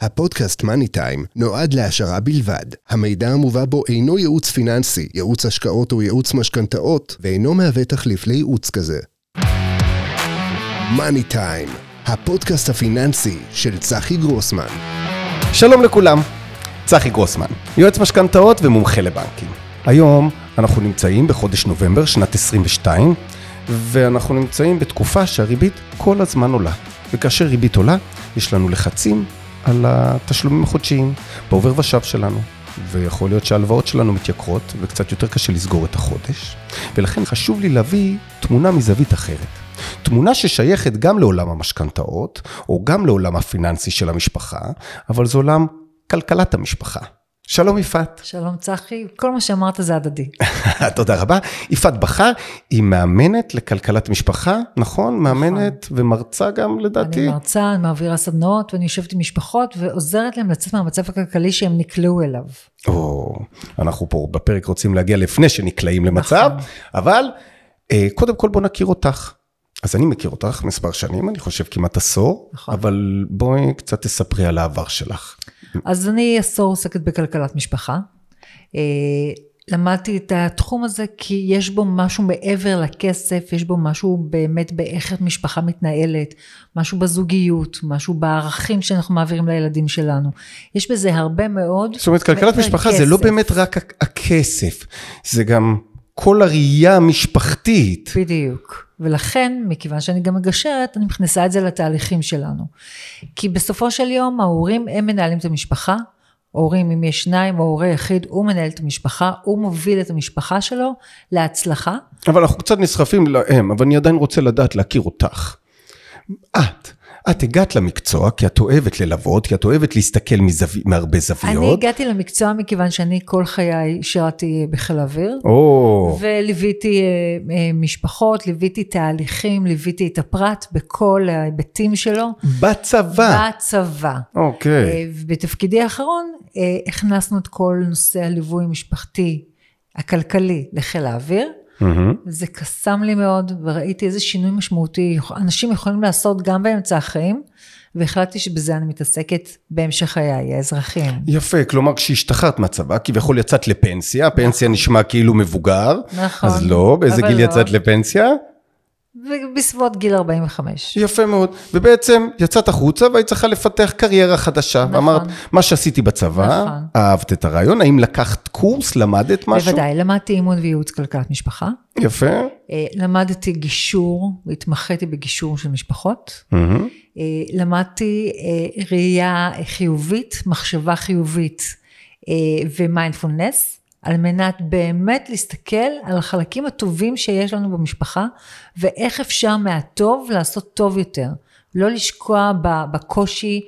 הפודקאסט מאני טיים נועד להעשרה בלבד. המידע המובא בו אינו ייעוץ פיננסי, ייעוץ השקעות או ייעוץ משכנתאות, ואינו מהווה תחליף לייעוץ כזה. מאני טיים, הפודקאסט הפיננסי של צחי גרוסמן. שלום לכולם, צחי גרוסמן, יועץ משכנתאות ומומחה לבנקים. היום אנחנו נמצאים בחודש נובמבר שנת 22, ואנחנו נמצאים בתקופה שהריבית כל הזמן עולה. וכאשר ריבית עולה, יש לנו לחצים על התשלומים החודשיים, בעובר ושב שלנו. ויכול להיות שההלוואות שלנו מתייקרות, וקצת יותר קשה לסגור את החודש. ולכן חשוב לי להביא תמונה מזווית אחרת. תמונה ששייכת גם לעולם המשכנתאות, או גם לעולם הפיננסי של המשפחה, אבל זה עולם כלכלת המשפחה. שלום יפעת. שלום צחי, כל מה שאמרת זה הדדי. תודה רבה. יפעת בכר היא מאמנת לכלכלת משפחה, נכון? מאמנת ומרצה גם לדעתי. אני מרצה, אני מעבירה סדנאות ואני יושבת עם משפחות ועוזרת להם לצאת מהמצב הכלכלי שהם נקלעו אליו. או, אנחנו פה בפרק רוצים להגיע לפני שנקלעים למצב, נכון. אבל אה, קודם כל בוא נכיר אותך. אז אני מכיר אותך מספר שנים, אני חושב כמעט עשור, נכון. אבל בואי קצת תספרי על העבר שלך. אז אני עשור עוסקת בכלכלת משפחה. אה, למדתי את התחום הזה כי יש בו משהו מעבר לכסף, יש בו משהו באמת באיך משפחה מתנהלת, משהו בזוגיות, משהו בערכים שאנחנו מעבירים לילדים שלנו. יש בזה הרבה מאוד. זאת אומרת, כלכלת משפחה זה לא. באמת רק הכסף, זה גם כל הראייה המשפחתית. בדיוק. ולכן, מכיוון שאני גם מגשרת, אני מכניסה את זה לתהליכים שלנו. כי בסופו של יום ההורים הם מנהלים את המשפחה, הורים אם יש שניים או הורה יחיד, הוא מנהל את המשפחה, הוא מוביל את המשפחה שלו להצלחה. אבל אנחנו קצת נסחפים להם, אבל אני עדיין רוצה לדעת, להכיר אותך. את, את הגעת למקצוע כי את אוהבת ללוות, כי את אוהבת להסתכל מזו... מהרבה אני זוויות. הגעתי למקצוע מכיוון שאני כל חיי שירתי בחיל האוויר. או, וליוויתי אה, אה, משפחות, ליוויתי תהליכים, ליוויתי את הפרט בכל ההיבטים שלו. בצבא. בצבא. אוקיי. אה, ובתפקידי האחרון אה, הכנסנו את כל נושא הליווי המשפחתי הכלכלי לחיל האוויר. מהמם. זה קסם לי מאוד וראיתי איזה שינוי משמעותי אנשים יכולים לעשות גם באמצע החיים והחלטתי שבזה אני מתעסקת בהמשך חיי האזרחיים. יפה, כלומר כשהשתחררת מהצבא, כביכול יצאת לפנסיה, הפנסיה נשמע כאילו מבוגר, נכון. אז לא, באיזה גיל לא. יצאת לפנסיה? ובסביבות גיל 45. יפה מאוד, ובעצם יצאת החוצה והיית צריכה לפתח קריירה חדשה, נכון. ואמרת, מה שעשיתי בצבא, נכון. אהבת את הרעיון, האם לקחת קורס, למדת משהו? בוודאי, למדתי אימון וייעוץ כלכלת משפחה. יפה, אה, למדתי גישור, והתמחיתי בגישור של משפחות. אה, למדתי אה, ראייה חיובית, מחשבה חיובית ומיינדפולנס, על מנת באמת להסתכל על החלקים הטובים שיש לנו במשפחה, ואיך אפשר מהטוב לעשות טוב יותר. לא לשקוע בקושי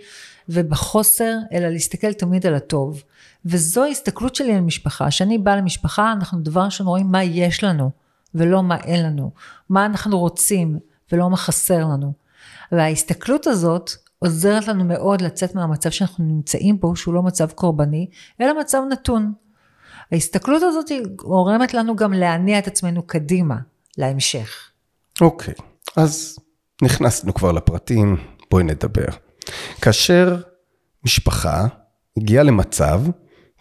ובחוסר, אלא להסתכל תמיד על הטוב. וזו ההסתכלות שלי על משפחה. כשאני באה למשפחה, אנחנו דבר ראשון רואים מה יש לנו, ולא מה אין לנו. מה אנחנו רוצים, ולא מה חסר לנו. וההסתכלות הזאת עוזרת לנו מאוד לצאת מהמצב שאנחנו נמצאים בו, שהוא לא מצב קורבני, אלא מצב נתון. ההסתכלות הזאת גורמת לנו גם להניע את עצמנו קדימה, להמשך. אוקיי, אז נכנסנו כבר לפרטים, בואי נדבר. כאשר משפחה הגיעה למצב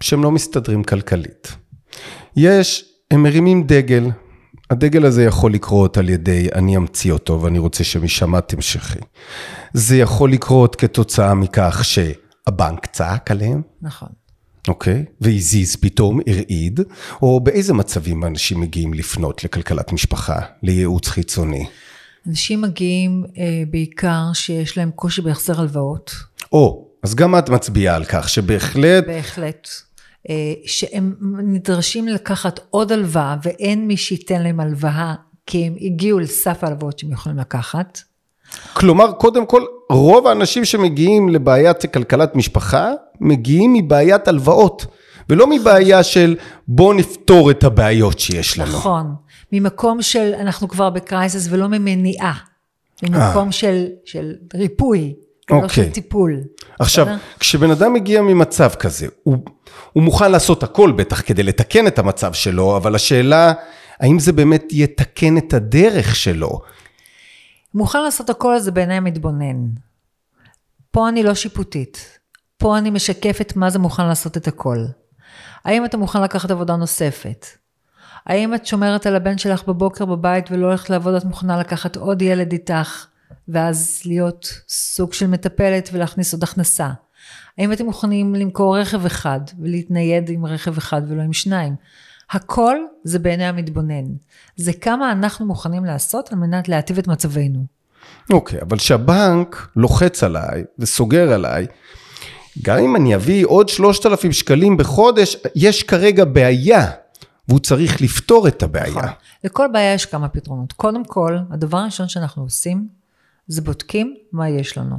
שהם לא מסתדרים כלכלית. יש, הם מרימים דגל, הדגל הזה יכול לקרות על ידי אני אמציא אותו ואני רוצה שמשם תמשכי. זה יכול לקרות כתוצאה מכך שהבנק צעק עליהם, נכון. אוקיי? והזיז פתאום, הרעיד, או באיזה מצבים אנשים מגיעים לפנות לכלכלת משפחה, לייעוץ חיצוני? אנשים מגיעים אה, בעיקר שיש להם קושי בהחזר הלוואות, או, אז גם את מצביעה על כך שבהחלט, בהחלט, אה, שהם נדרשים לקחת עוד הלוואה ואין מי שייתן להם הלוואה כי הם הגיעו לסף ההלוואות שהם יכולים לקחת. כלומר, קודם כל, רוב האנשים שמגיעים לבעיית כלכלת משפחה, מגיעים מבעיית הלוואות, ולא מבעיה של בוא נפתור את הבעיות שיש לנו. נכון, ממקום של אנחנו כבר בקרייסס ולא ממניעה, ממקום של, של ריפוי, לא אוקיי. של טיפול. עכשיו, בסדר? כשבן אדם מגיע ממצב כזה, הוא, הוא מוכן לעשות הכל בטח כדי לתקן את המצב שלו, אבל השאלה, האם זה באמת יתקן את הדרך שלו? מוכן לעשות הכל הזה בעיני המתבונן. פה אני לא שיפוטית. פה אני משקפת מה זה מוכן לעשות את הכל. האם אתה מוכן לקחת עבודה נוספת? האם את שומרת על הבן שלך בבוקר בבית ולא הולכת לעבוד, את מוכנה לקחת עוד ילד איתך, ואז להיות סוג של מטפלת ולהכניס עוד הכנסה? האם אתם מוכנים למכור רכב אחד ולהתנייד עם רכב אחד ולא עם שניים? הכל זה בעיני המתבונן. זה כמה אנחנו מוכנים לעשות על מנת להטיב את מצבנו. אוקיי, אבל כשהבנק לוחץ עליי וסוגר עליי, גם אם אני אביא עוד 3,000 שקלים בחודש, יש כרגע בעיה, והוא צריך לפתור את הבעיה. נכון. לכל בעיה יש כמה פתרונות. קודם כל, הדבר הראשון שאנחנו עושים, זה בודקים מה יש לנו.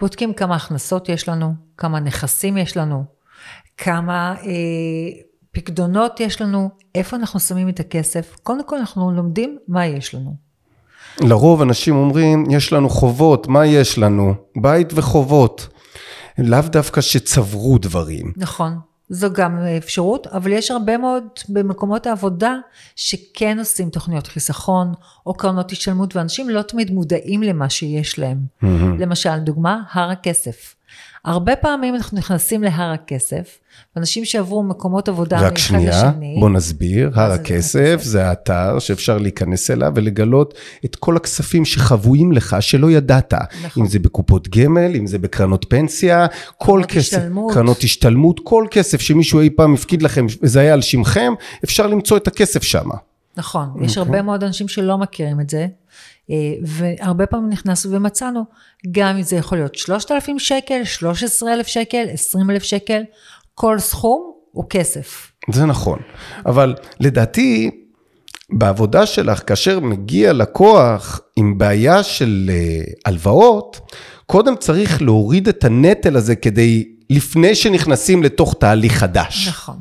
בודקים כמה הכנסות יש לנו, כמה נכסים יש לנו, כמה אה, פקדונות יש לנו, איפה אנחנו שמים את הכסף. קודם כל אנחנו לומדים מה יש לנו. לרוב אנשים אומרים, יש לנו חובות, מה יש לנו? בית וחובות. לאו דווקא שצברו דברים. נכון, זו גם אפשרות, אבל יש הרבה מאוד במקומות העבודה שכן עושים תוכניות חיסכון או קרנות השתלמות, ואנשים לא תמיד מודעים למה שיש להם. Mm-hmm. למשל, דוגמה, הר הכסף. הרבה פעמים אנחנו נכנסים להר הכסף, ואנשים שעברו מקומות עבודה מאחד לשני. רק שנייה, בוא נסביר, הר הכסף זה האתר שאפשר להיכנס אליו ולגלות את כל הכספים שחבויים לך שלא ידעת. נכון. אם זה בקופות גמל, אם זה בקרנות פנסיה, כל כסף, השתלמות. קרנות השתלמות, כל כסף שמישהו אי פעם הפקיד לכם וזה היה על שמכם, אפשר למצוא את הכסף שם. נכון. יש אוקיי. הרבה מאוד אנשים שלא מכירים את זה, והרבה פעמים נכנסנו ומצאנו, גם אם זה יכול להיות 3,000 שקל, 13,000 שקל, 20,000 שקל, כל סכום הוא כסף. זה נכון, אבל לדעתי, בעבודה שלך, כאשר מגיע לקוח עם בעיה של אה, הלוואות, קודם צריך להוריד את הנטל הזה כדי, לפני שנכנסים לתוך תהליך חדש. נכון.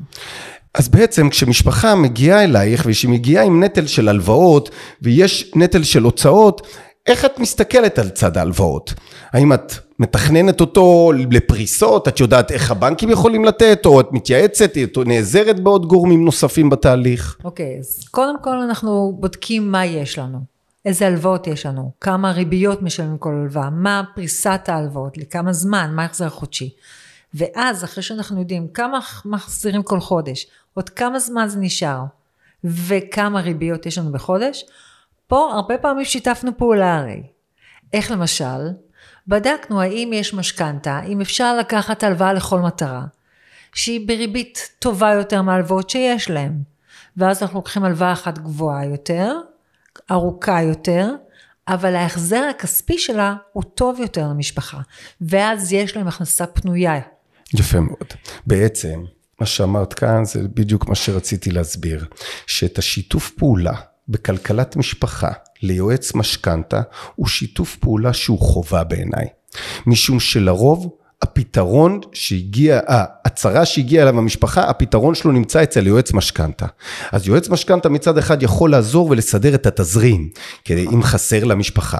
אז בעצם כשמשפחה מגיעה אלייך ושהיא מגיעה עם נטל של הלוואות ויש נטל של הוצאות, איך את מסתכלת על צד ההלוואות? האם את מתכננת אותו לפריסות, את יודעת איך הבנקים יכולים לתת, או את מתייעצת, או נעזרת בעוד גורמים נוספים בתהליך? אוקיי, okay, אז קודם כל אנחנו בודקים מה יש לנו. איזה הלוואות יש לנו, כמה ריביות משלמים כל הלוואה, מה פריסת ההלוואות, לכמה זמן, מה ההחזר החודשי. ואז אחרי שאנחנו יודעים כמה מחזירים כל חודש, עוד כמה זמן זה נשאר, וכמה ריביות יש לנו בחודש, פה הרבה פעמים שיתפנו פעולה הרי. איך למשל? בדקנו האם יש משכנתה, אם אפשר לקחת הלוואה לכל מטרה, שהיא בריבית טובה יותר מהלוואות שיש להם. ואז אנחנו לוקחים הלוואה אחת גבוהה יותר, ארוכה יותר, אבל ההחזר הכספי שלה הוא טוב יותר למשפחה, ואז יש להם הכנסה פנויה. יפה מאוד. בעצם, מה שאמרת כאן זה בדיוק מה שרציתי להסביר, שאת השיתוף פעולה בכלכלת משפחה ליועץ משכנתה הוא שיתוף פעולה שהוא חובה בעיניי. משום שלרוב הפתרון שהגיע, ההצהרה שהגיעה אליו המשפחה, הפתרון שלו נמצא אצל יועץ משכנתה. אז יועץ משכנתה מצד אחד יכול לעזור ולסדר את התזרים, כדי אם חסר למשפחה.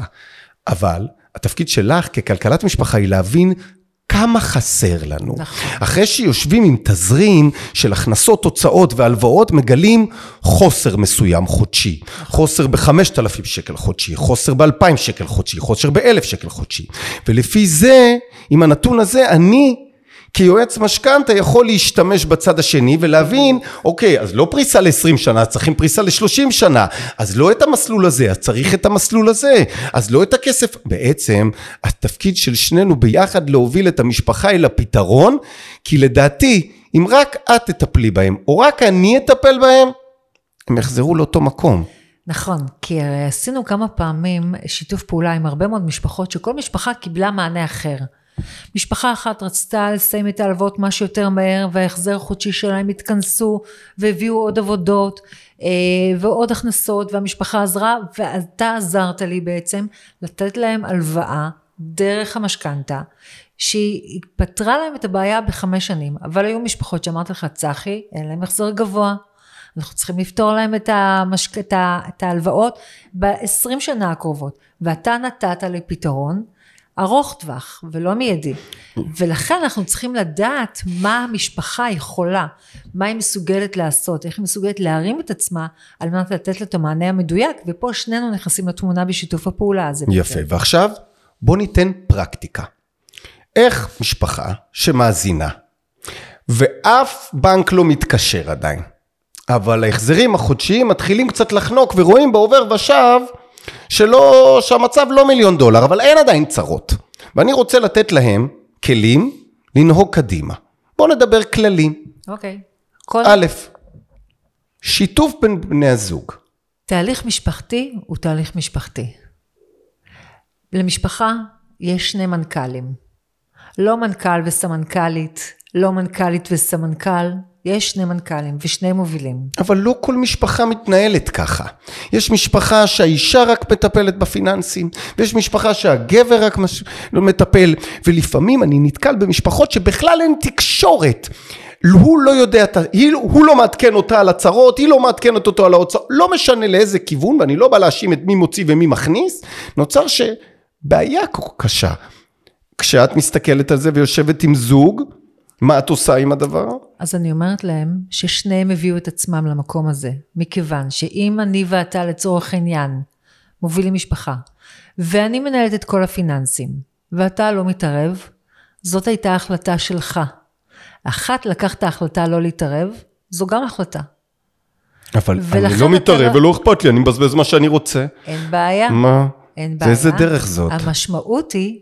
אבל התפקיד שלך ככלכלת משפחה היא להבין כמה חסר לנו. נכון. אחרי שיושבים עם תזרים של הכנסות, הוצאות והלוואות, מגלים חוסר מסוים חודשי. חוסר ב-5,000 שקל חודשי, חוסר ב-2,000 שקל חודשי, חוסר ב-1,000 שקל חודשי. ולפי זה, עם הנתון הזה, אני כיועץ משכנתה יכול להשתמש בצד השני ולהבין, אוקיי, אז לא פריסה ל-20 שנה, צריכים פריסה ל-30 שנה, אז לא את המסלול הזה, אז צריך את המסלול הזה, אז לא את הכסף. בעצם, התפקיד של שנינו ביחד להוביל את המשפחה אל הפתרון, כי לדעתי, אם רק את תטפלי בהם, או רק אני אטפל בהם, הם יחזרו לאותו מקום. נכון, כי הרי עשינו כמה פעמים שיתוף פעולה עם הרבה מאוד משפחות, שכל משפחה קיבלה מענה אחר. משפחה אחת רצתה לסיים את ההלוואות מה שיותר מהר וההחזר החודשי שלהם התכנסו והביאו עוד עבודות אה, ועוד הכנסות והמשפחה עזרה ואתה עזרת לי בעצם לתת להם הלוואה דרך המשכנתה שהיא פתרה להם את הבעיה בחמש שנים. אבל היו משפחות שאמרתי לך צחי אין להם החזר גבוה אנחנו צריכים לפתור להם את, המשק... את ההלוואות ב-20 שנה הקרובות. ואתה נתת לי פתרון ארוך טווח ולא מיידי. ולכן אנחנו צריכים לדעת מה המשפחה יכולה, מה היא מסוגלת לעשות, איך היא מסוגלת להרים את עצמה על מנת לתת לה את המענה המדויק, ופה שנינו נכנסים לתמונה בשיתוף הפעולה הזה. יפה, בעצם. ועכשיו בוא ניתן פרקטיקה. איך משפחה שמאזינה, ואף בנק לא מתקשר עדיין, אבל ההחזרים החודשיים מתחילים קצת לחנוק ורואים בעובר ושב שלא, שהמצב לא מיליון דולר, אבל אין עדיין צרות. ואני רוצה לתת להם כלים לנהוג קדימה. בואו נדבר כללי. אוקיי. כל... א', שיתוף בין בני הזוג. תהליך משפחתי הוא תהליך משפחתי. למשפחה יש שני מנכ"לים. לא מנכ"ל וסמנכ"לית, לא מנכ"לית וסמנכ"ל, יש שני מנכ"לים ושני מובילים. אבל לא כל משפחה מתנהלת ככה. יש משפחה שהאישה רק מטפלת בפיננסים, ויש משפחה שהגבר רק מש... מטפל, ולפעמים אני נתקל במשפחות שבכלל אין תקשורת. הוא לא יודע, הוא לא מעדכן אותה על הצרות, היא לא מעדכנת אותו על ההוצאות, לא משנה לאיזה כיוון, ואני לא בא להאשים את מי מוציא ומי מכניס, נוצר שבעיה קשה. כשאת מסתכלת על זה ויושבת עם זוג, מה את עושה עם הדבר? אז אני אומרת להם ששניהם הביאו את עצמם למקום הזה, מכיוון שאם אני ואתה לצורך העניין מובילים משפחה, ואני מנהלת את כל הפיננסים, ואתה לא מתערב, זאת הייתה החלטה שלך. אחת לקחת החלטה לא להתערב, זו גם החלטה. אבל אני לא מתערב לא... ולא אכפת לי, אני מבזבז מה שאני רוצה. אין בעיה. מה? אין בעיה. ואיזה דרך זאת? המשמעות היא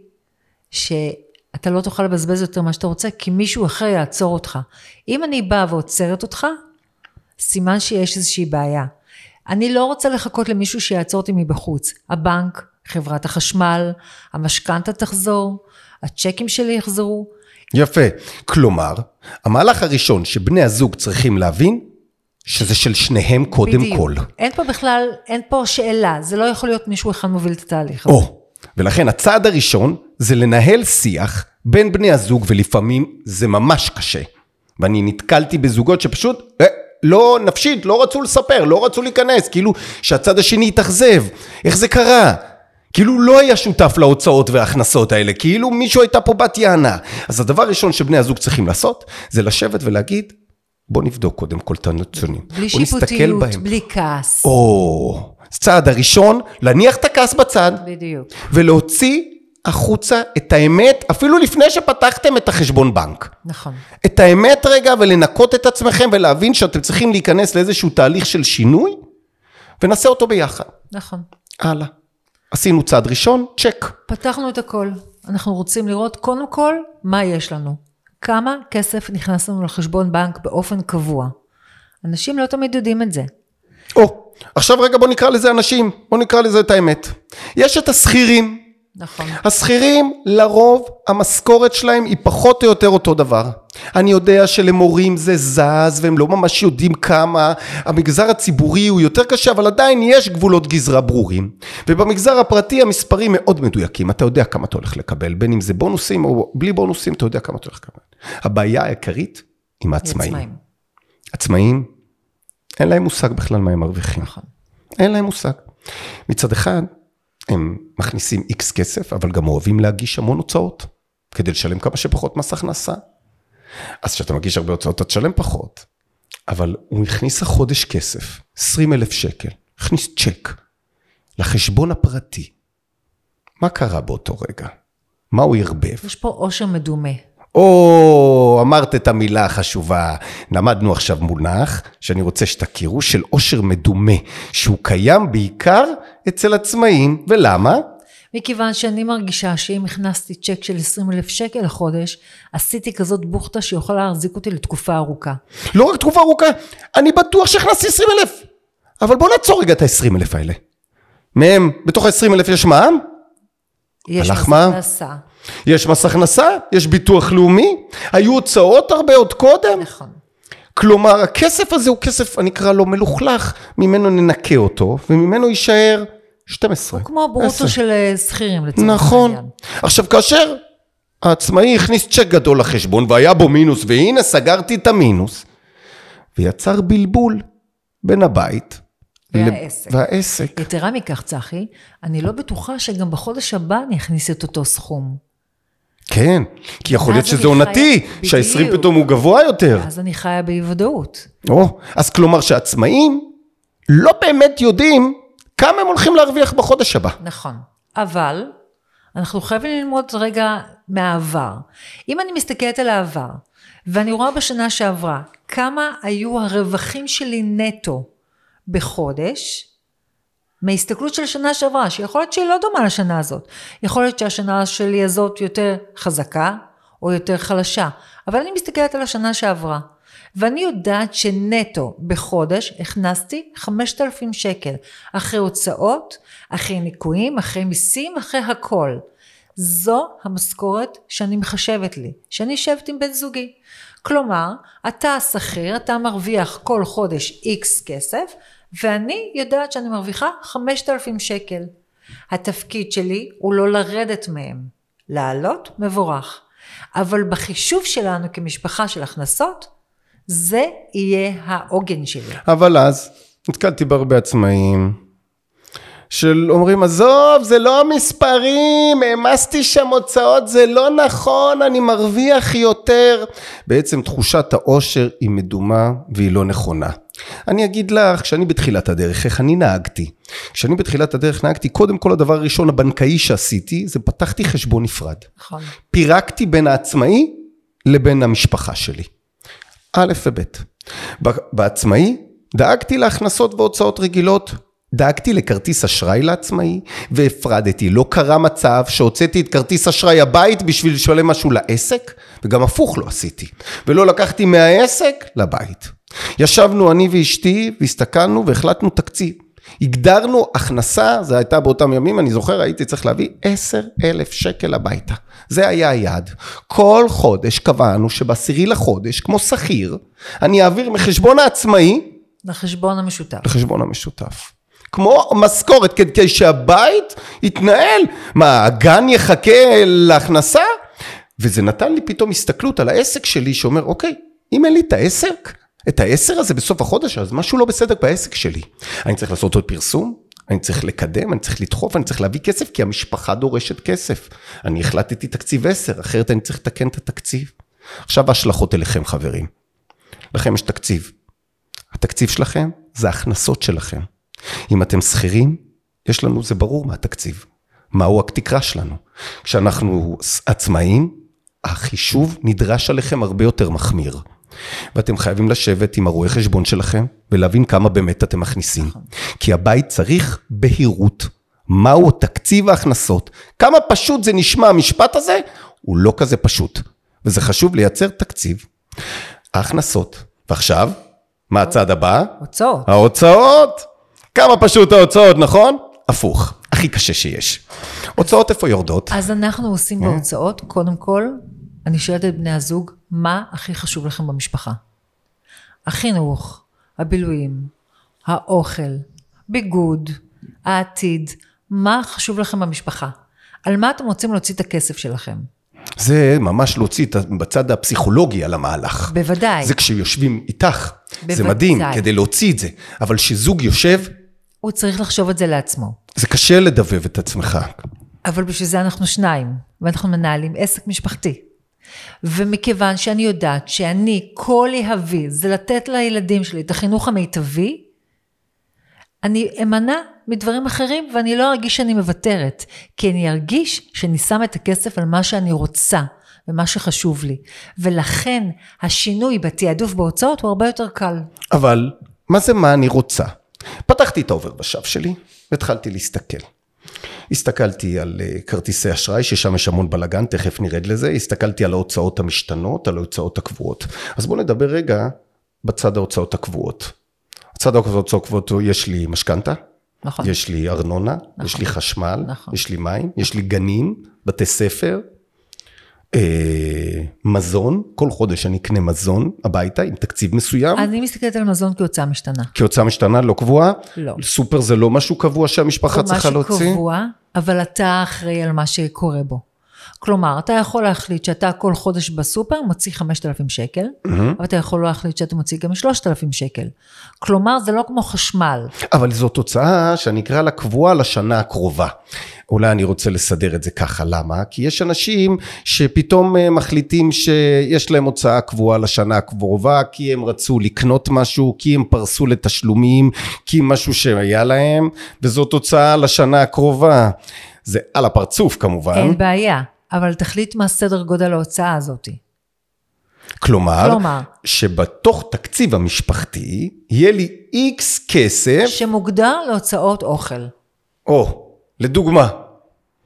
שאתה לא תוכל לבזבז יותר מה שאתה רוצה, כי מישהו אחר יעצור אותך. אם אני באה ועוצרת אותך, סימן שיש איזושהי בעיה. אני לא רוצה לחכות למישהו שיעצור אותי מבחוץ. הבנק, חברת החשמל, המשכנתה תחזור, הצ'קים שלי יחזרו. יפה. כלומר, המהלך הראשון שבני הזוג צריכים להבין, שזה של שניהם קודם בדיוק. כל. אין פה בכלל, אין פה שאלה, זה לא יכול להיות מישהו אחד מוביל את התהליך. או, ולכן הצעד הראשון זה לנהל שיח בין בני הזוג, ולפעמים זה ממש קשה. ואני נתקלתי בזוגות שפשוט, אה, לא נפשית, לא רצו לספר, לא רצו להיכנס, כאילו שהצד השני התאכזב. איך זה קרה? כאילו לא היה שותף להוצאות וההכנסות האלה, כאילו מישהו הייתה פה בת יענה. אז הדבר הראשון שבני הזוג צריכים לעשות, זה לשבת ולהגיד, בוא נבדוק קודם כל את הנתונים. בלי שיפוטיות, בלי כעס. או, צעד הראשון, להניח את הכעס בצד. בדיוק. ולהוציא החוצה את האמת, אפילו לפני שפתחתם את החשבון בנק. נכון. את האמת רגע ולנקות את עצמכם ולהבין שאתם צריכים להיכנס לאיזשהו תהליך של שינוי, ונעשה אותו ביחד. נכון. הלאה. עשינו צעד ראשון, צ'ק. פתחנו את הכל. אנחנו רוצים לראות קודם כל מה יש לנו. כמה כסף נכנס לנו לחשבון בנק באופן קבוע. אנשים לא תמיד יודעים את זה. או, עכשיו רגע בוא נקרא לזה אנשים, בוא נקרא לזה את האמת. יש את השכירים. נכון. השכירים, לרוב המשכורת שלהם היא פחות או יותר אותו דבר. אני יודע שלמורים זה זז והם לא ממש יודעים כמה, המגזר הציבורי הוא יותר קשה אבל עדיין יש גבולות גזרה ברורים ובמגזר הפרטי המספרים מאוד מדויקים, אתה יודע כמה אתה הולך לקבל, בין אם זה בונוסים או בלי בונוסים אתה יודע כמה אתה הולך לקבל. הבעיה העיקרית עם העצמאים. עצמאים. עצמאים, אין להם מושג בכלל מה הם מרוויחים. נכון. אין להם מושג. מצד אחד, הם מכניסים איקס כסף, אבל גם אוהבים להגיש המון הוצאות, כדי לשלם כמה שפחות מס הכנסה. אז כשאתה מגיש הרבה הוצאות אתה תשלם פחות. אבל הוא הכניס החודש כסף, 20 אלף שקל, הכניס צ'ק לחשבון הפרטי. מה קרה באותו רגע? מה הוא ערבב? יש פה עושר מדומה. או, אמרת את המילה החשובה. למדנו עכשיו מונח שאני רוצה שתכירו, של עושר מדומה, שהוא קיים בעיקר אצל עצמאים, ולמה? מכיוון שאני מרגישה שאם הכנסתי צ'ק של 20 אלף שקל לחודש, עשיתי כזאת בוכטה שיכולה להחזיק אותי לתקופה ארוכה. לא רק תקופה ארוכה, אני בטוח שהכנסתי 20 אלף. אבל בוא נעצור רגע את ה-20 אלף האלה. מהם, בתוך ה-20 אלף יש מע"מ? יש מס הכנסה. יש מס הכנסה, יש ביטוח לאומי, היו הוצאות הרבה עוד קודם. נכון. כלומר, הכסף הזה הוא כסף, אני אקרא לו מלוכלך, ממנו ננקה אותו, וממנו יישאר 12. הוא כמו ברוטו של אה, שכירים לצורך נכון. העניין. עכשיו, כאשר העצמאי הכניס צ'ק גדול לחשבון, והיה בו מינוס, והנה סגרתי את המינוס, ויצר בלבול בין הבית והעסק. והעסק. יתרה מכך, צחי, אני לא בטוחה שגם בחודש הבא אני אכניס את אותו סכום. כן, כי יכול להיות שזה עונתי, שה-20 פתאום הוא גבוה יותר. אז אני חיה באי ודאות. או, אז כלומר שעצמאים לא באמת יודעים כמה הם הולכים להרוויח בחודש הבא. נכון, אבל אנחנו חייבים ללמוד רגע מהעבר. אם אני מסתכלת על העבר, ואני רואה בשנה שעברה כמה היו הרווחים שלי נטו בחודש, מהסתכלות של שנה שעברה, שיכול להיות שהיא לא דומה לשנה הזאת. יכול להיות שהשנה שלי הזאת יותר חזקה או יותר חלשה, אבל אני מסתכלת על השנה שעברה. ואני יודעת שנטו בחודש הכנסתי 5,000 שקל, אחרי הוצאות, אחרי ניכויים, אחרי מיסים, אחרי הכל. זו המשכורת שאני מחשבת לי, שאני יושבת עם בן זוגי. כלומר, אתה שכיר, אתה מרוויח כל חודש איקס כסף, ואני יודעת שאני מרוויחה 5,000 שקל. התפקיד שלי הוא לא לרדת מהם, לעלות מבורך. אבל בחישוב שלנו כמשפחה של הכנסות, זה יהיה העוגן שלי. אבל אז נתקלתי בהרבה עצמאים של אומרים עזוב זה לא המספרים העמסתי שם הוצאות זה לא נכון אני מרוויח יותר בעצם תחושת העושר היא מדומה והיא לא נכונה אני אגיד לך כשאני בתחילת הדרך איך אני נהגתי כשאני בתחילת הדרך נהגתי קודם כל הדבר הראשון הבנקאי שעשיתי זה פתחתי חשבון נפרד נכון. פירקתי בין העצמאי לבין המשפחה שלי א' וב'. בעצמאי דאגתי להכנסות והוצאות רגילות, דאגתי לכרטיס אשראי לעצמאי והפרדתי. לא קרה מצב שהוצאתי את כרטיס אשראי הבית בשביל לשלם משהו לעסק, וגם הפוך לא עשיתי. ולא לקחתי מהעסק לבית. ישבנו אני ואשתי והסתכלנו והחלטנו תקציב. הגדרנו הכנסה, זה הייתה באותם ימים, אני זוכר, הייתי צריך להביא עשר אלף שקל הביתה. זה היה היעד. כל חודש קבענו שבעשירי לחודש, כמו שכיר, אני אעביר מחשבון העצמאי... לחשבון המשותף. לחשבון המשותף. כמו משכורת, כדי שהבית יתנהל. מה, הגן יחכה להכנסה? וזה נתן לי פתאום הסתכלות על העסק שלי שאומר, אוקיי, אם אין לי את העסק, את העשר הזה בסוף החודש, אז משהו לא בסדר בעסק שלי. אני צריך לעשות עוד פרסום, אני צריך לקדם, אני צריך לדחוף, אני צריך להביא כסף, כי המשפחה דורשת כסף. אני החלטתי תקציב עשר, אחרת אני צריך לתקן את התקציב. עכשיו ההשלכות אליכם חברים. לכם יש תקציב. התקציב שלכם זה ההכנסות שלכם. אם אתם שכירים, יש לנו, זה ברור מה התקציב. מהו התקרה שלנו. כשאנחנו עצמאים, החישוב נדרש עליכם הרבה יותר מחמיר. ואתם חייבים לשבת עם הרואה חשבון שלכם ולהבין כמה באמת אתם מכניסים. נכון. כי הבית צריך בהירות. מהו תקציב ההכנסות. כמה פשוט זה נשמע המשפט הזה, הוא לא כזה פשוט. וזה חשוב לייצר תקציב. ההכנסות. ועכשיו, מה הצד הבא? הוצאות. ההוצאות. כמה פשוט ההוצאות, נכון? הפוך. הכי קשה שיש. הוצאות איפה יורדות? אז אנחנו עושים אה? בהוצאות, קודם כל, אני שואלת את בני הזוג, מה הכי חשוב לכם במשפחה? החינוך, הבילויים, האוכל, ביגוד, העתיד, מה חשוב לכם במשפחה? על מה אתם רוצים להוציא את הכסף שלכם? זה ממש להוציא את בצד הפסיכולוגי על המהלך. בוודאי. זה כשיושבים איתך. בוודאי. זה מדהים, כדי להוציא את זה. אבל כשזוג יושב... הוא צריך לחשוב את זה לעצמו. זה קשה לדבב את עצמך. אבל בשביל זה אנחנו שניים, ואנחנו מנהלים עסק משפחתי. ומכיוון שאני יודעת שאני, כל יהבי זה לתת לילדים שלי את החינוך המיטבי, אני אמנע מדברים אחרים ואני לא ארגיש שאני מוותרת, כי אני ארגיש שאני שמה את הכסף על מה שאני רוצה ומה שחשוב לי. ולכן השינוי בתעדוף בהוצאות הוא הרבה יותר קל. אבל מה זה מה אני רוצה? פתחתי את העובר ושב שלי והתחלתי להסתכל. הסתכלתי על אה, כרטיסי אשראי, ששם יש המון בלאגן, תכף נרד לזה, הסתכלתי על ההוצאות המשתנות, על ההוצאות הקבועות. אז בואו נדבר רגע בצד ההוצאות הקבועות. בצד ההוצאות הקבועות יש לי משכנתה, נכון. יש לי ארנונה, נכון. יש לי חשמל, נכון. יש לי מים, יש לי גנים, בתי ספר, מזון, כל חודש אני אקנה מזון הביתה עם תקציב מסוים. אני מסתכלת על מזון כהוצאה משתנה. כהוצאה משתנה, לא קבועה? לא. סופר זה לא משהו קבוע שהמשפחה צריכה להוציא? משהו קבוע, אבל אתה אחראי על מה שקורה בו. כלומר, אתה יכול להחליט שאתה כל חודש בסופר מוציא 5,000 שקל, mm-hmm. אבל אתה יכול להחליט שאתה מוציא גם 3,000 שקל. כלומר, זה לא כמו חשמל. אבל זו תוצאה שאני אקרא לה קבועה לשנה הקרובה. אולי אני רוצה לסדר את זה ככה, למה? כי יש אנשים שפתאום אה, מחליטים שיש להם הוצאה קבועה לשנה הקרובה, כי הם רצו לקנות משהו, כי הם פרסו לתשלומים, כי משהו שהיה להם, וזאת הוצאה לשנה הקרובה. זה על הפרצוף כמובן. אין בעיה. אבל תחליט מה סדר גודל ההוצאה הזאת. כלומר, כלומר. שבתוך תקציב המשפחתי יהיה לי איקס כסף, שמוגדר להוצאות אוכל. או, לדוגמה,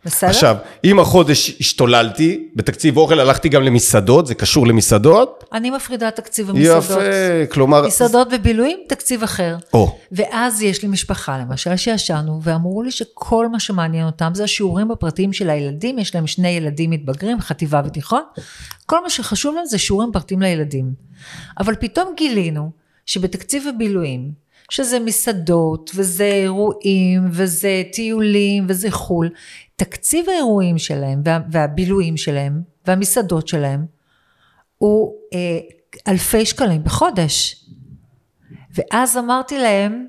בסדר? עכשיו, אם החודש השתוללתי, בתקציב אוכל הלכתי גם למסעדות, זה קשור למסעדות? אני מפרידה תקציב המסעדות. יפה, כלומר... מסעדות ובילויים, תקציב אחר. או, ואז יש לי משפחה, למשל, שישנו, ואמרו לי שכל מה שמעניין אותם זה השיעורים הפרטיים של הילדים, יש להם שני ילדים מתבגרים, חטיבה ותיכון, כל מה שחשוב להם זה שיעורים פרטיים לילדים. אבל פתאום גילינו שבתקציב הבילויים, שזה מסעדות, וזה אירועים, וזה טיולים, וזה חו"ל, תקציב האירועים שלהם, וה, והבילויים שלהם, והמסעדות שלהם, הוא אה, אלפי שקלים בחודש. ואז אמרתי להם,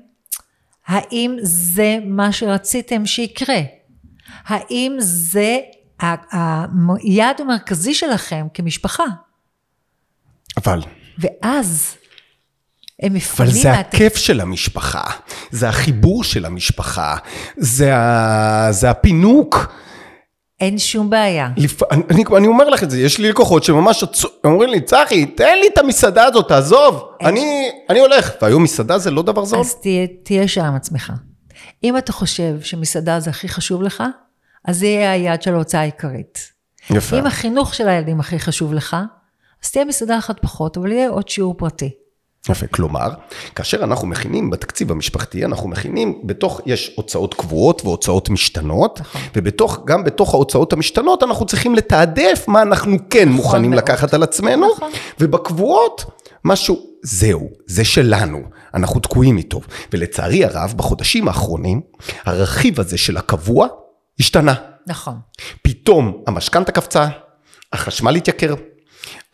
האם זה מה שרציתם שיקרה? האם זה היעד המרכזי שלכם כמשפחה? אבל... ואז הם אבל מפנים זה מהת- הכיף של המשפחה, זה החיבור של המשפחה, זה, ה... זה הפינוק. אין שום בעיה. לפ... אני, אני, אני אומר לך את זה, יש לי לקוחות שממש עצו- אומרים לי, צחי, תן לי את המסעדה הזאת, תעזוב, אני, אני הולך. והיום מסעדה זה לא דבר זול. אז תהיה, תהיה שם עם עצמך. אם אתה חושב שמסעדה זה הכי חשוב לך, אז זה יהיה היעד של ההוצאה העיקרית. יפה. אם החינוך של הילדים הכי חשוב לך, אז תהיה מסעדה אחת פחות, אבל יהיה עוד שיעור פרטי. יפה, כלומר, כאשר אנחנו מכינים בתקציב המשפחתי, אנחנו מכינים, בתוך, יש הוצאות קבועות והוצאות משתנות, נכון. ובתוך, גם בתוך ההוצאות המשתנות, אנחנו צריכים לתעדף מה אנחנו כן מוכנים מאוד. לקחת על עצמנו, נכון. ובקבועות, משהו, זהו, זה שלנו, אנחנו תקועים איתו. ולצערי הרב, בחודשים האחרונים, הרכיב הזה של הקבוע השתנה. נכון. פתאום המשכנתה קפצה, החשמל התייקר,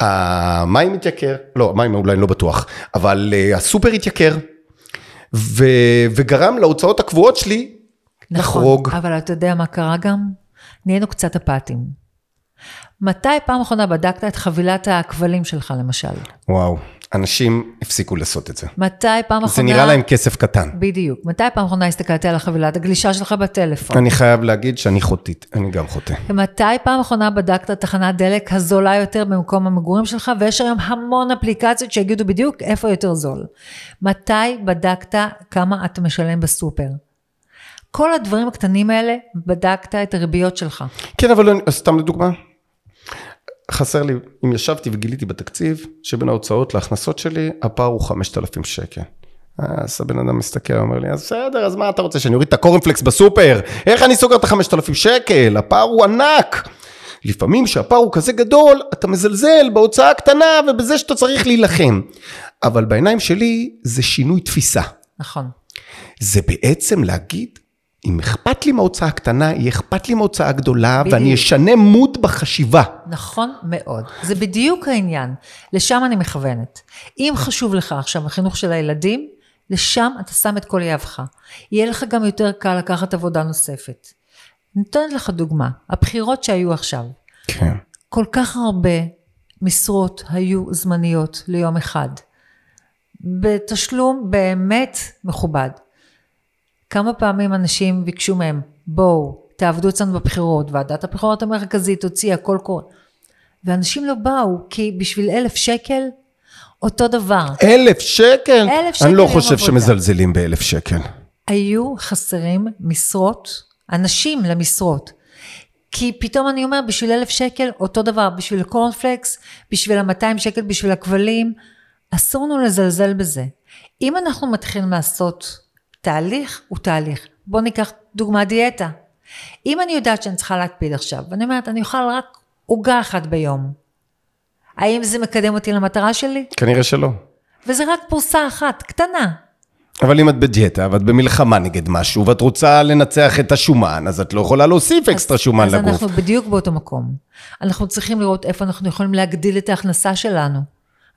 המים התייקר, לא, המים אולי לא בטוח, אבל uh, הסופר התייקר, ו, וגרם להוצאות הקבועות שלי לחרוג. נכון, אבל אתה יודע מה קרה גם? נהיינו קצת אפאתיים. מתי פעם אחרונה בדקת את חבילת הכבלים שלך למשל? וואו, אנשים הפסיקו לעשות את זה. מתי פעם זה אחרונה... נראה להם כסף קטן. בדיוק. מתי פעם אחרונה הסתכלת על החבילת הגלישה שלך בטלפון? אני חייב להגיד שאני חוטאת, אני גם חוטא. ומתי פעם אחרונה בדקת תחנת דלק הזולה יותר במקום המגורים שלך? ויש היום המון אפליקציות שיגידו בדיוק איפה יותר זול. מתי בדקת כמה אתה משלם בסופר? כל הדברים הקטנים האלה, בדקת את הריביות שלך. כן, אבל סתם לדוגמה, חסר לי, אם ישבתי וגיליתי בתקציב, שבין ההוצאות להכנסות שלי, הפער הוא 5,000 שקל. אז הבן אדם מסתכל, אומר לי, אז בסדר, אז מה אתה רוצה, שאני אוריד את הקורנפלקס בסופר? איך אני סוגר את ה-5,000 שקל? הפער הוא ענק. לפעמים כשהפער הוא כזה גדול, אתה מזלזל בהוצאה הקטנה ובזה שאתה צריך להילחם. אבל בעיניים שלי זה שינוי תפיסה. נכון. זה בעצם להגיד, אם אכפת לי מההוצאה הקטנה, יהיה אכפת לי מההוצאה הגדולה, בדיוק. ואני אשנה מוד בחשיבה. נכון מאוד. זה בדיוק העניין. לשם אני מכוונת. אם חשוב לך עכשיו החינוך של הילדים, לשם אתה שם את כל יהבך. יהיה לך גם יותר קל לקחת עבודה נוספת. נותנת לך דוגמה, הבחירות שהיו עכשיו, כן. כל כך הרבה משרות היו זמניות ליום אחד, בתשלום באמת מכובד. כמה פעמים אנשים ביקשו מהם, בואו, תעבדו אצלנו בבחירות, ועדת הבחירות המרכזית הוציאה קול קורא. ואנשים לא באו, כי בשביל אלף שקל, אותו דבר. אלף שקל? אלף שקל אני לא חושב עבודה. שמזלזלים באלף שקל. היו חסרים משרות, אנשים למשרות. כי פתאום אני אומר, בשביל אלף שקל, אותו דבר, בשביל הקורנפלקס, בשביל המאתיים שקל, בשביל הכבלים, אסור לנו לזלזל בזה. אם אנחנו מתחילים לעשות תהליך, הוא תהליך. בואו ניקח דוגמה דיאטה. אם אני יודעת שאני צריכה להקפיד עכשיו, ואני אומרת, אני אוכל רק עוגה אחת ביום, האם זה מקדם אותי למטרה שלי? כנראה שלא. וזה רק פרוסה אחת, קטנה. אבל אם את בדיאטה ואת במלחמה נגד משהו ואת רוצה לנצח את השומן, אז את לא יכולה להוסיף אקסטרה שומן אז לגוף. אנחנו בדיוק באותו מקום. אנחנו צריכים לראות איפה אנחנו יכולים להגדיל את ההכנסה שלנו.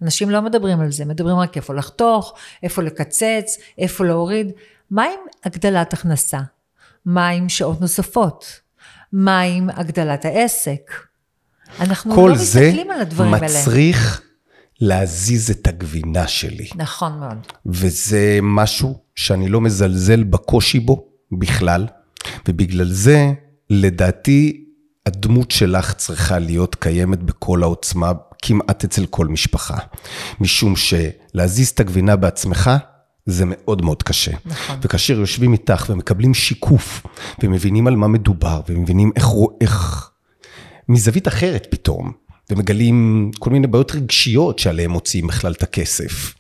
אנשים לא מדברים על זה, מדברים רק איפה לחתוך, איפה לקצץ, איפה להוריד. מה עם הגדלת הכנסה? מה עם שעות נוספות? מה עם הגדלת העסק? אנחנו כל לא זה מסתכלים על הדברים האלה. מצריך להזיז את הגבינה שלי. נכון מאוד. וזה משהו שאני לא מזלזל בקושי בו בכלל, ובגלל זה, לדעתי, הדמות שלך צריכה להיות קיימת בכל העוצמה, כמעט אצל כל משפחה. משום שלהזיז את הגבינה בעצמך, זה מאוד מאוד קשה. נכון. וכאשר יושבים איתך ומקבלים שיקוף, ומבינים על מה מדובר, ומבינים איך, איך, מזווית אחרת פתאום, ומגלים כל מיני בעיות רגשיות שעליהם מוציאים בכלל את הכסף.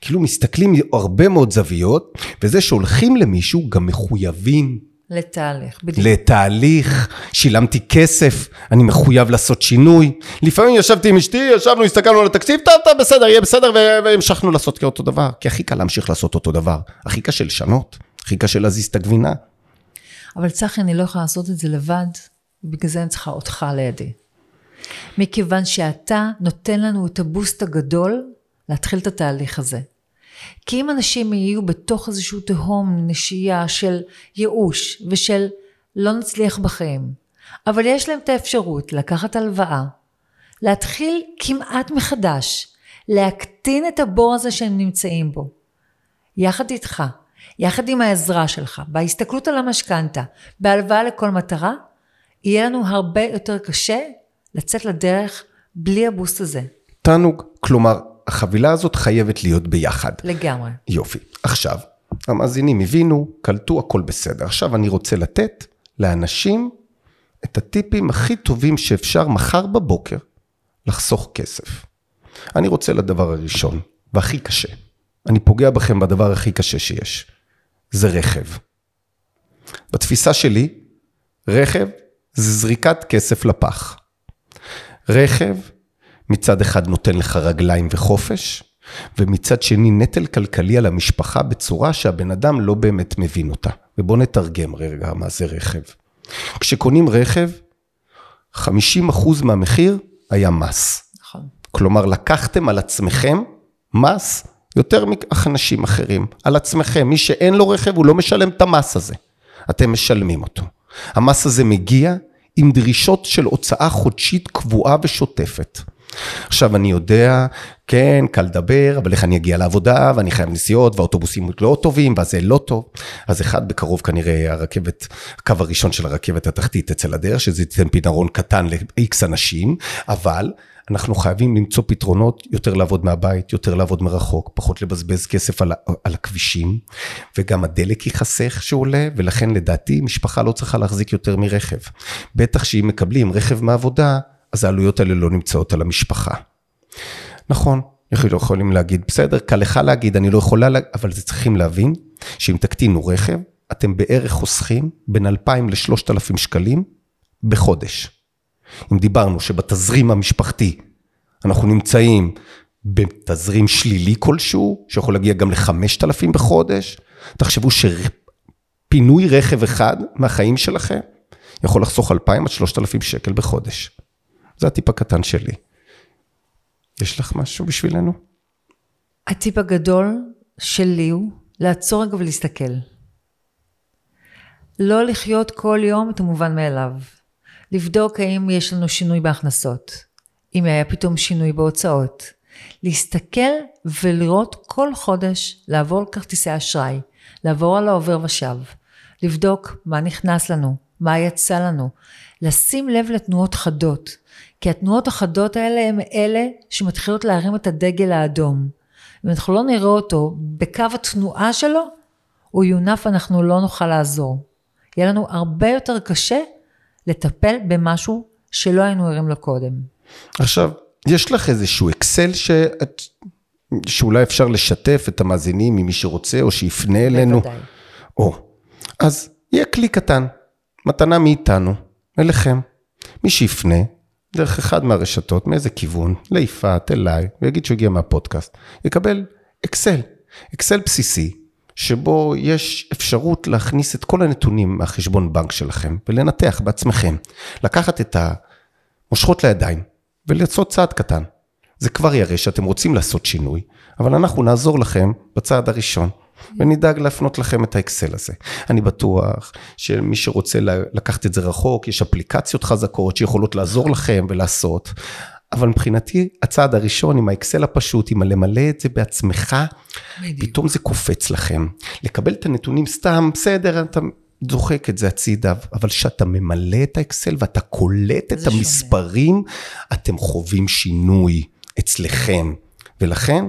כאילו מסתכלים הרבה מאוד זוויות, וזה שהולכים למישהו גם מחויבים לתהליך, בדיוק. לתהליך, שילמתי כסף, אני מחויב לעשות שינוי. לפעמים ישבתי עם אשתי, ישבנו, הסתכלנו על התקציב, טוב, טוב, בסדר, יהיה בסדר, והמשכנו לעשות כאותו דבר. כי הכי קל להמשיך לעשות אותו דבר. הכי קשה לשנות, הכי קשה להזיז את הגבינה. אבל צחי, אני לא יכולה לעשות את זה לבד, ובגלל זה אני צריכה אותך לידי. מכיוון שאתה נותן לנו את הבוסט הגדול להתחיל את התהליך הזה. כי אם אנשים יהיו בתוך איזשהו תהום נשייה של ייאוש ושל לא נצליח בחיים, אבל יש להם את האפשרות לקחת הלוואה, להתחיל כמעט מחדש, להקטין את הבור הזה שהם נמצאים בו, יחד איתך, יחד עם העזרה שלך, בהסתכלות על המשכנתה, בהלוואה לכל מטרה, יהיה לנו הרבה יותר קשה לצאת לדרך בלי הבוסט הזה. תענוג, כלומר, החבילה הזאת חייבת להיות ביחד. לגמרי. יופי. עכשיו, המאזינים הבינו, קלטו, הכל בסדר. עכשיו אני רוצה לתת לאנשים את הטיפים הכי טובים שאפשר מחר בבוקר לחסוך כסף. אני רוצה לדבר הראשון, והכי קשה. אני פוגע בכם בדבר הכי קשה שיש. זה רכב. בתפיסה שלי, רכב זה זריקת כסף לפח. רכב מצד אחד נותן לך רגליים וחופש, ומצד שני נטל כלכלי על המשפחה בצורה שהבן אדם לא באמת מבין אותה. ובואו נתרגם רגע מה זה רכב. כשקונים רכב, 50% מהמחיר היה מס. נכון. כלומר, לקחתם על עצמכם מס יותר מאנשים אחרים. על עצמכם. מי שאין לו רכב, הוא לא משלם את המס הזה. אתם משלמים אותו. המס הזה מגיע עם דרישות של הוצאה חודשית קבועה ושוטפת. עכשיו אני יודע, כן, קל לדבר, אבל איך אני אגיע לעבודה, ואני חייב נסיעות, והאוטובוסים לא טובים, ואז זה לא טוב. אז אחד, בקרוב כנראה הרכבת, הקו הראשון של הרכבת התחתית אצל הדרך, שזה ייתן פתרון קטן ל-X אנשים, אבל אנחנו חייבים למצוא פתרונות, יותר לעבוד מהבית, יותר לעבוד מרחוק, פחות לבזבז כסף על, על הכבישים, וגם הדלק ייחסך שעולה, ולכן לדעתי משפחה לא צריכה להחזיק יותר מרכב. בטח שאם מקבלים רכב מעבודה, אז העלויות האלה לא נמצאות על המשפחה. נכון, אנחנו יכולים להגיד, בסדר, קל לך להגיד, אני לא יכולה להגיד, אבל זה צריכים להבין, שאם תקטינו רכב, אתם בערך חוסכים בין 2,000 ל-3,000 שקלים בחודש. אם דיברנו שבתזרים המשפחתי אנחנו נמצאים בתזרים שלילי כלשהו, שיכול להגיע גם ל-5,000 בחודש, תחשבו שפינוי רכב אחד מהחיים שלכם יכול לחסוך 2,000 עד 3,000 שקל בחודש. זה הטיפ הקטן שלי. יש לך משהו בשבילנו? הטיפ הגדול שלי הוא לעצור רגע ולהסתכל. לא לחיות כל יום את המובן מאליו. לבדוק האם יש לנו שינוי בהכנסות, אם היה פתאום שינוי בהוצאות. להסתכל ולראות כל חודש, לעבור על כרטיסי אשראי, לעבור על העובר ושב, לבדוק מה נכנס לנו, מה יצא לנו, לשים לב לתנועות חדות, כי התנועות החדות האלה הן אלה שמתחילות להרים את הדגל האדום. אם אנחנו לא נראה אותו בקו התנועה שלו, הוא יונף, אנחנו לא נוכל לעזור. יהיה לנו הרבה יותר קשה לטפל במשהו שלא היינו ערים לו קודם. עכשיו, יש לך איזשהו אקסל שאת, שאולי אפשר לשתף את המאזינים ממי שרוצה, או שיפנה אלינו? בוודאי. או, אז יהיה כלי קטן, מתנה מאיתנו, אליכם. מי שיפנה, דרך אחד מהרשתות, מאיזה כיוון, ליפעת, אליי, ויגיד שהוא הגיע מהפודקאסט, יקבל אקסל, אקסל בסיסי, שבו יש אפשרות להכניס את כל הנתונים מהחשבון בנק שלכם, ולנתח בעצמכם. לקחת את המושכות לידיים, ולעשות צעד קטן. זה כבר יראה שאתם רוצים לעשות שינוי, אבל אנחנו נעזור לכם בצעד הראשון. ונדאג להפנות לכם את האקסל הזה. אני בטוח שמי שרוצה לקחת את זה רחוק, יש אפליקציות חזקות שיכולות לעזור לכם ולעשות. אבל מבחינתי, הצעד הראשון עם האקסל הפשוט, עם הלמלא את זה בעצמך, בדיוק. פתאום זה קופץ לכם. לקבל את הנתונים סתם, בסדר, אתה, דוחק את זה הצידה, אבל כשאתה ממלא את האקסל ואתה קולט את זה שונה. המספרים, אתם חווים שינוי אצלכם. ולכן,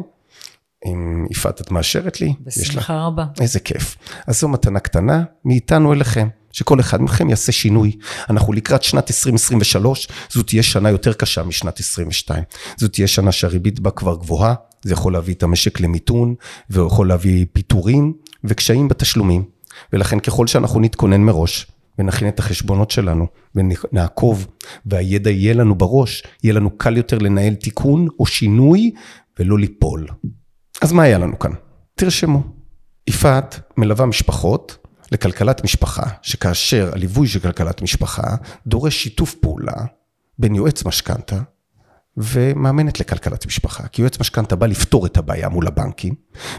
אם יפעת את מאשרת לי, בשמחה רבה. איזה כיף. אז זו מתנה קטנה מאיתנו אליכם, שכל אחד מכם יעשה שינוי. אנחנו לקראת שנת 2023, זו תהיה שנה יותר קשה משנת 22. זו תהיה שנה שהריבית בה כבר גבוהה, זה יכול להביא את המשק למיתון, ויכול להביא פיטורים וקשיים בתשלומים. ולכן ככל שאנחנו נתכונן מראש, ונכין את החשבונות שלנו, ונעקוב, והידע יהיה לנו בראש, יהיה לנו קל יותר לנהל תיקון או שינוי, ולא ליפול. אז מה היה לנו כאן? תרשמו. יפעת מלווה משפחות לכלכלת משפחה, שכאשר הליווי של כלכלת משפחה דורש שיתוף פעולה בין יועץ משכנתה ומאמנת לכלכלת משפחה. כי יועץ משכנתה בא לפתור את הבעיה מול הבנקים,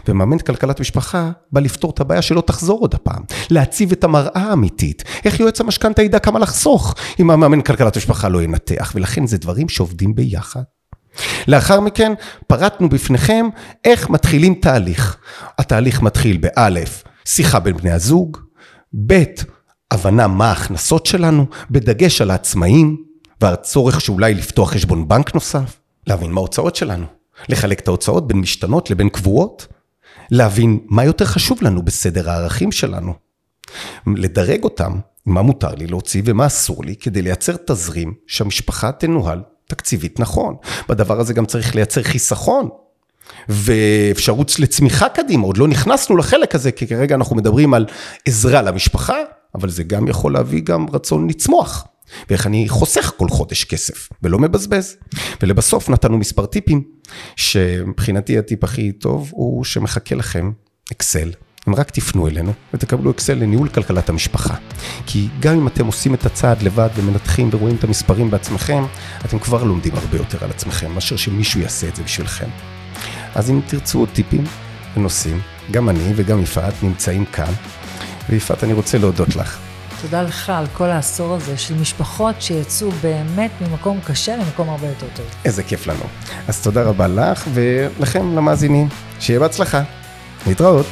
ומאמנת כלכלת משפחה בא לפתור את הבעיה שלא תחזור עוד הפעם. להציב את המראה האמיתית. איך יועץ המשכנתה ידע כמה לחסוך אם המאמן כלכלת משפחה לא ינתח, ולכן זה דברים שעובדים ביחד. לאחר מכן פרטנו בפניכם איך מתחילים תהליך. התהליך מתחיל באלף, שיחה בין בני הזוג, ב', הבנה מה ההכנסות שלנו, בדגש על העצמאים, והצורך שאולי לפתוח חשבון בנק נוסף, להבין מה ההוצאות שלנו, לחלק את ההוצאות בין משתנות לבין קבועות, להבין מה יותר חשוב לנו בסדר הערכים שלנו, לדרג אותם, מה מותר לי להוציא ומה אסור לי, כדי לייצר תזרים שהמשפחה תנוהל תקציבית נכון. בדבר הזה גם צריך לייצר חיסכון. ואפשרות לצמיחה קדימה, עוד לא נכנסנו לחלק הזה, כי כרגע אנחנו מדברים על עזרה למשפחה, אבל זה גם יכול להביא גם רצון לצמוח. ואיך אני חוסך כל חודש כסף, ולא מבזבז. ולבסוף נתנו מספר טיפים, שמבחינתי הטיפ הכי טוב הוא שמחכה לכם אקסל. אם רק תפנו אלינו ותקבלו אקסל לניהול כלכלת המשפחה. כי גם אם אתם עושים את הצעד לבד ומנתחים ורואים את המספרים בעצמכם, אתם כבר לומדים הרבה יותר על עצמכם, מאשר שמישהו יעשה את זה בשבילכם. אז אם תרצו עוד טיפים ונושאים, גם אני וגם יפעת נמצאים כאן. ויפעת, אני רוצה להודות לך. תודה לך על כל העשור הזה של משפחות שיצאו באמת ממקום קשה למקום הרבה יותר טוב. איזה כיף לנו. אז תודה רבה לך ולכם, למאזינים. שיהיה בהצלחה. להתראות.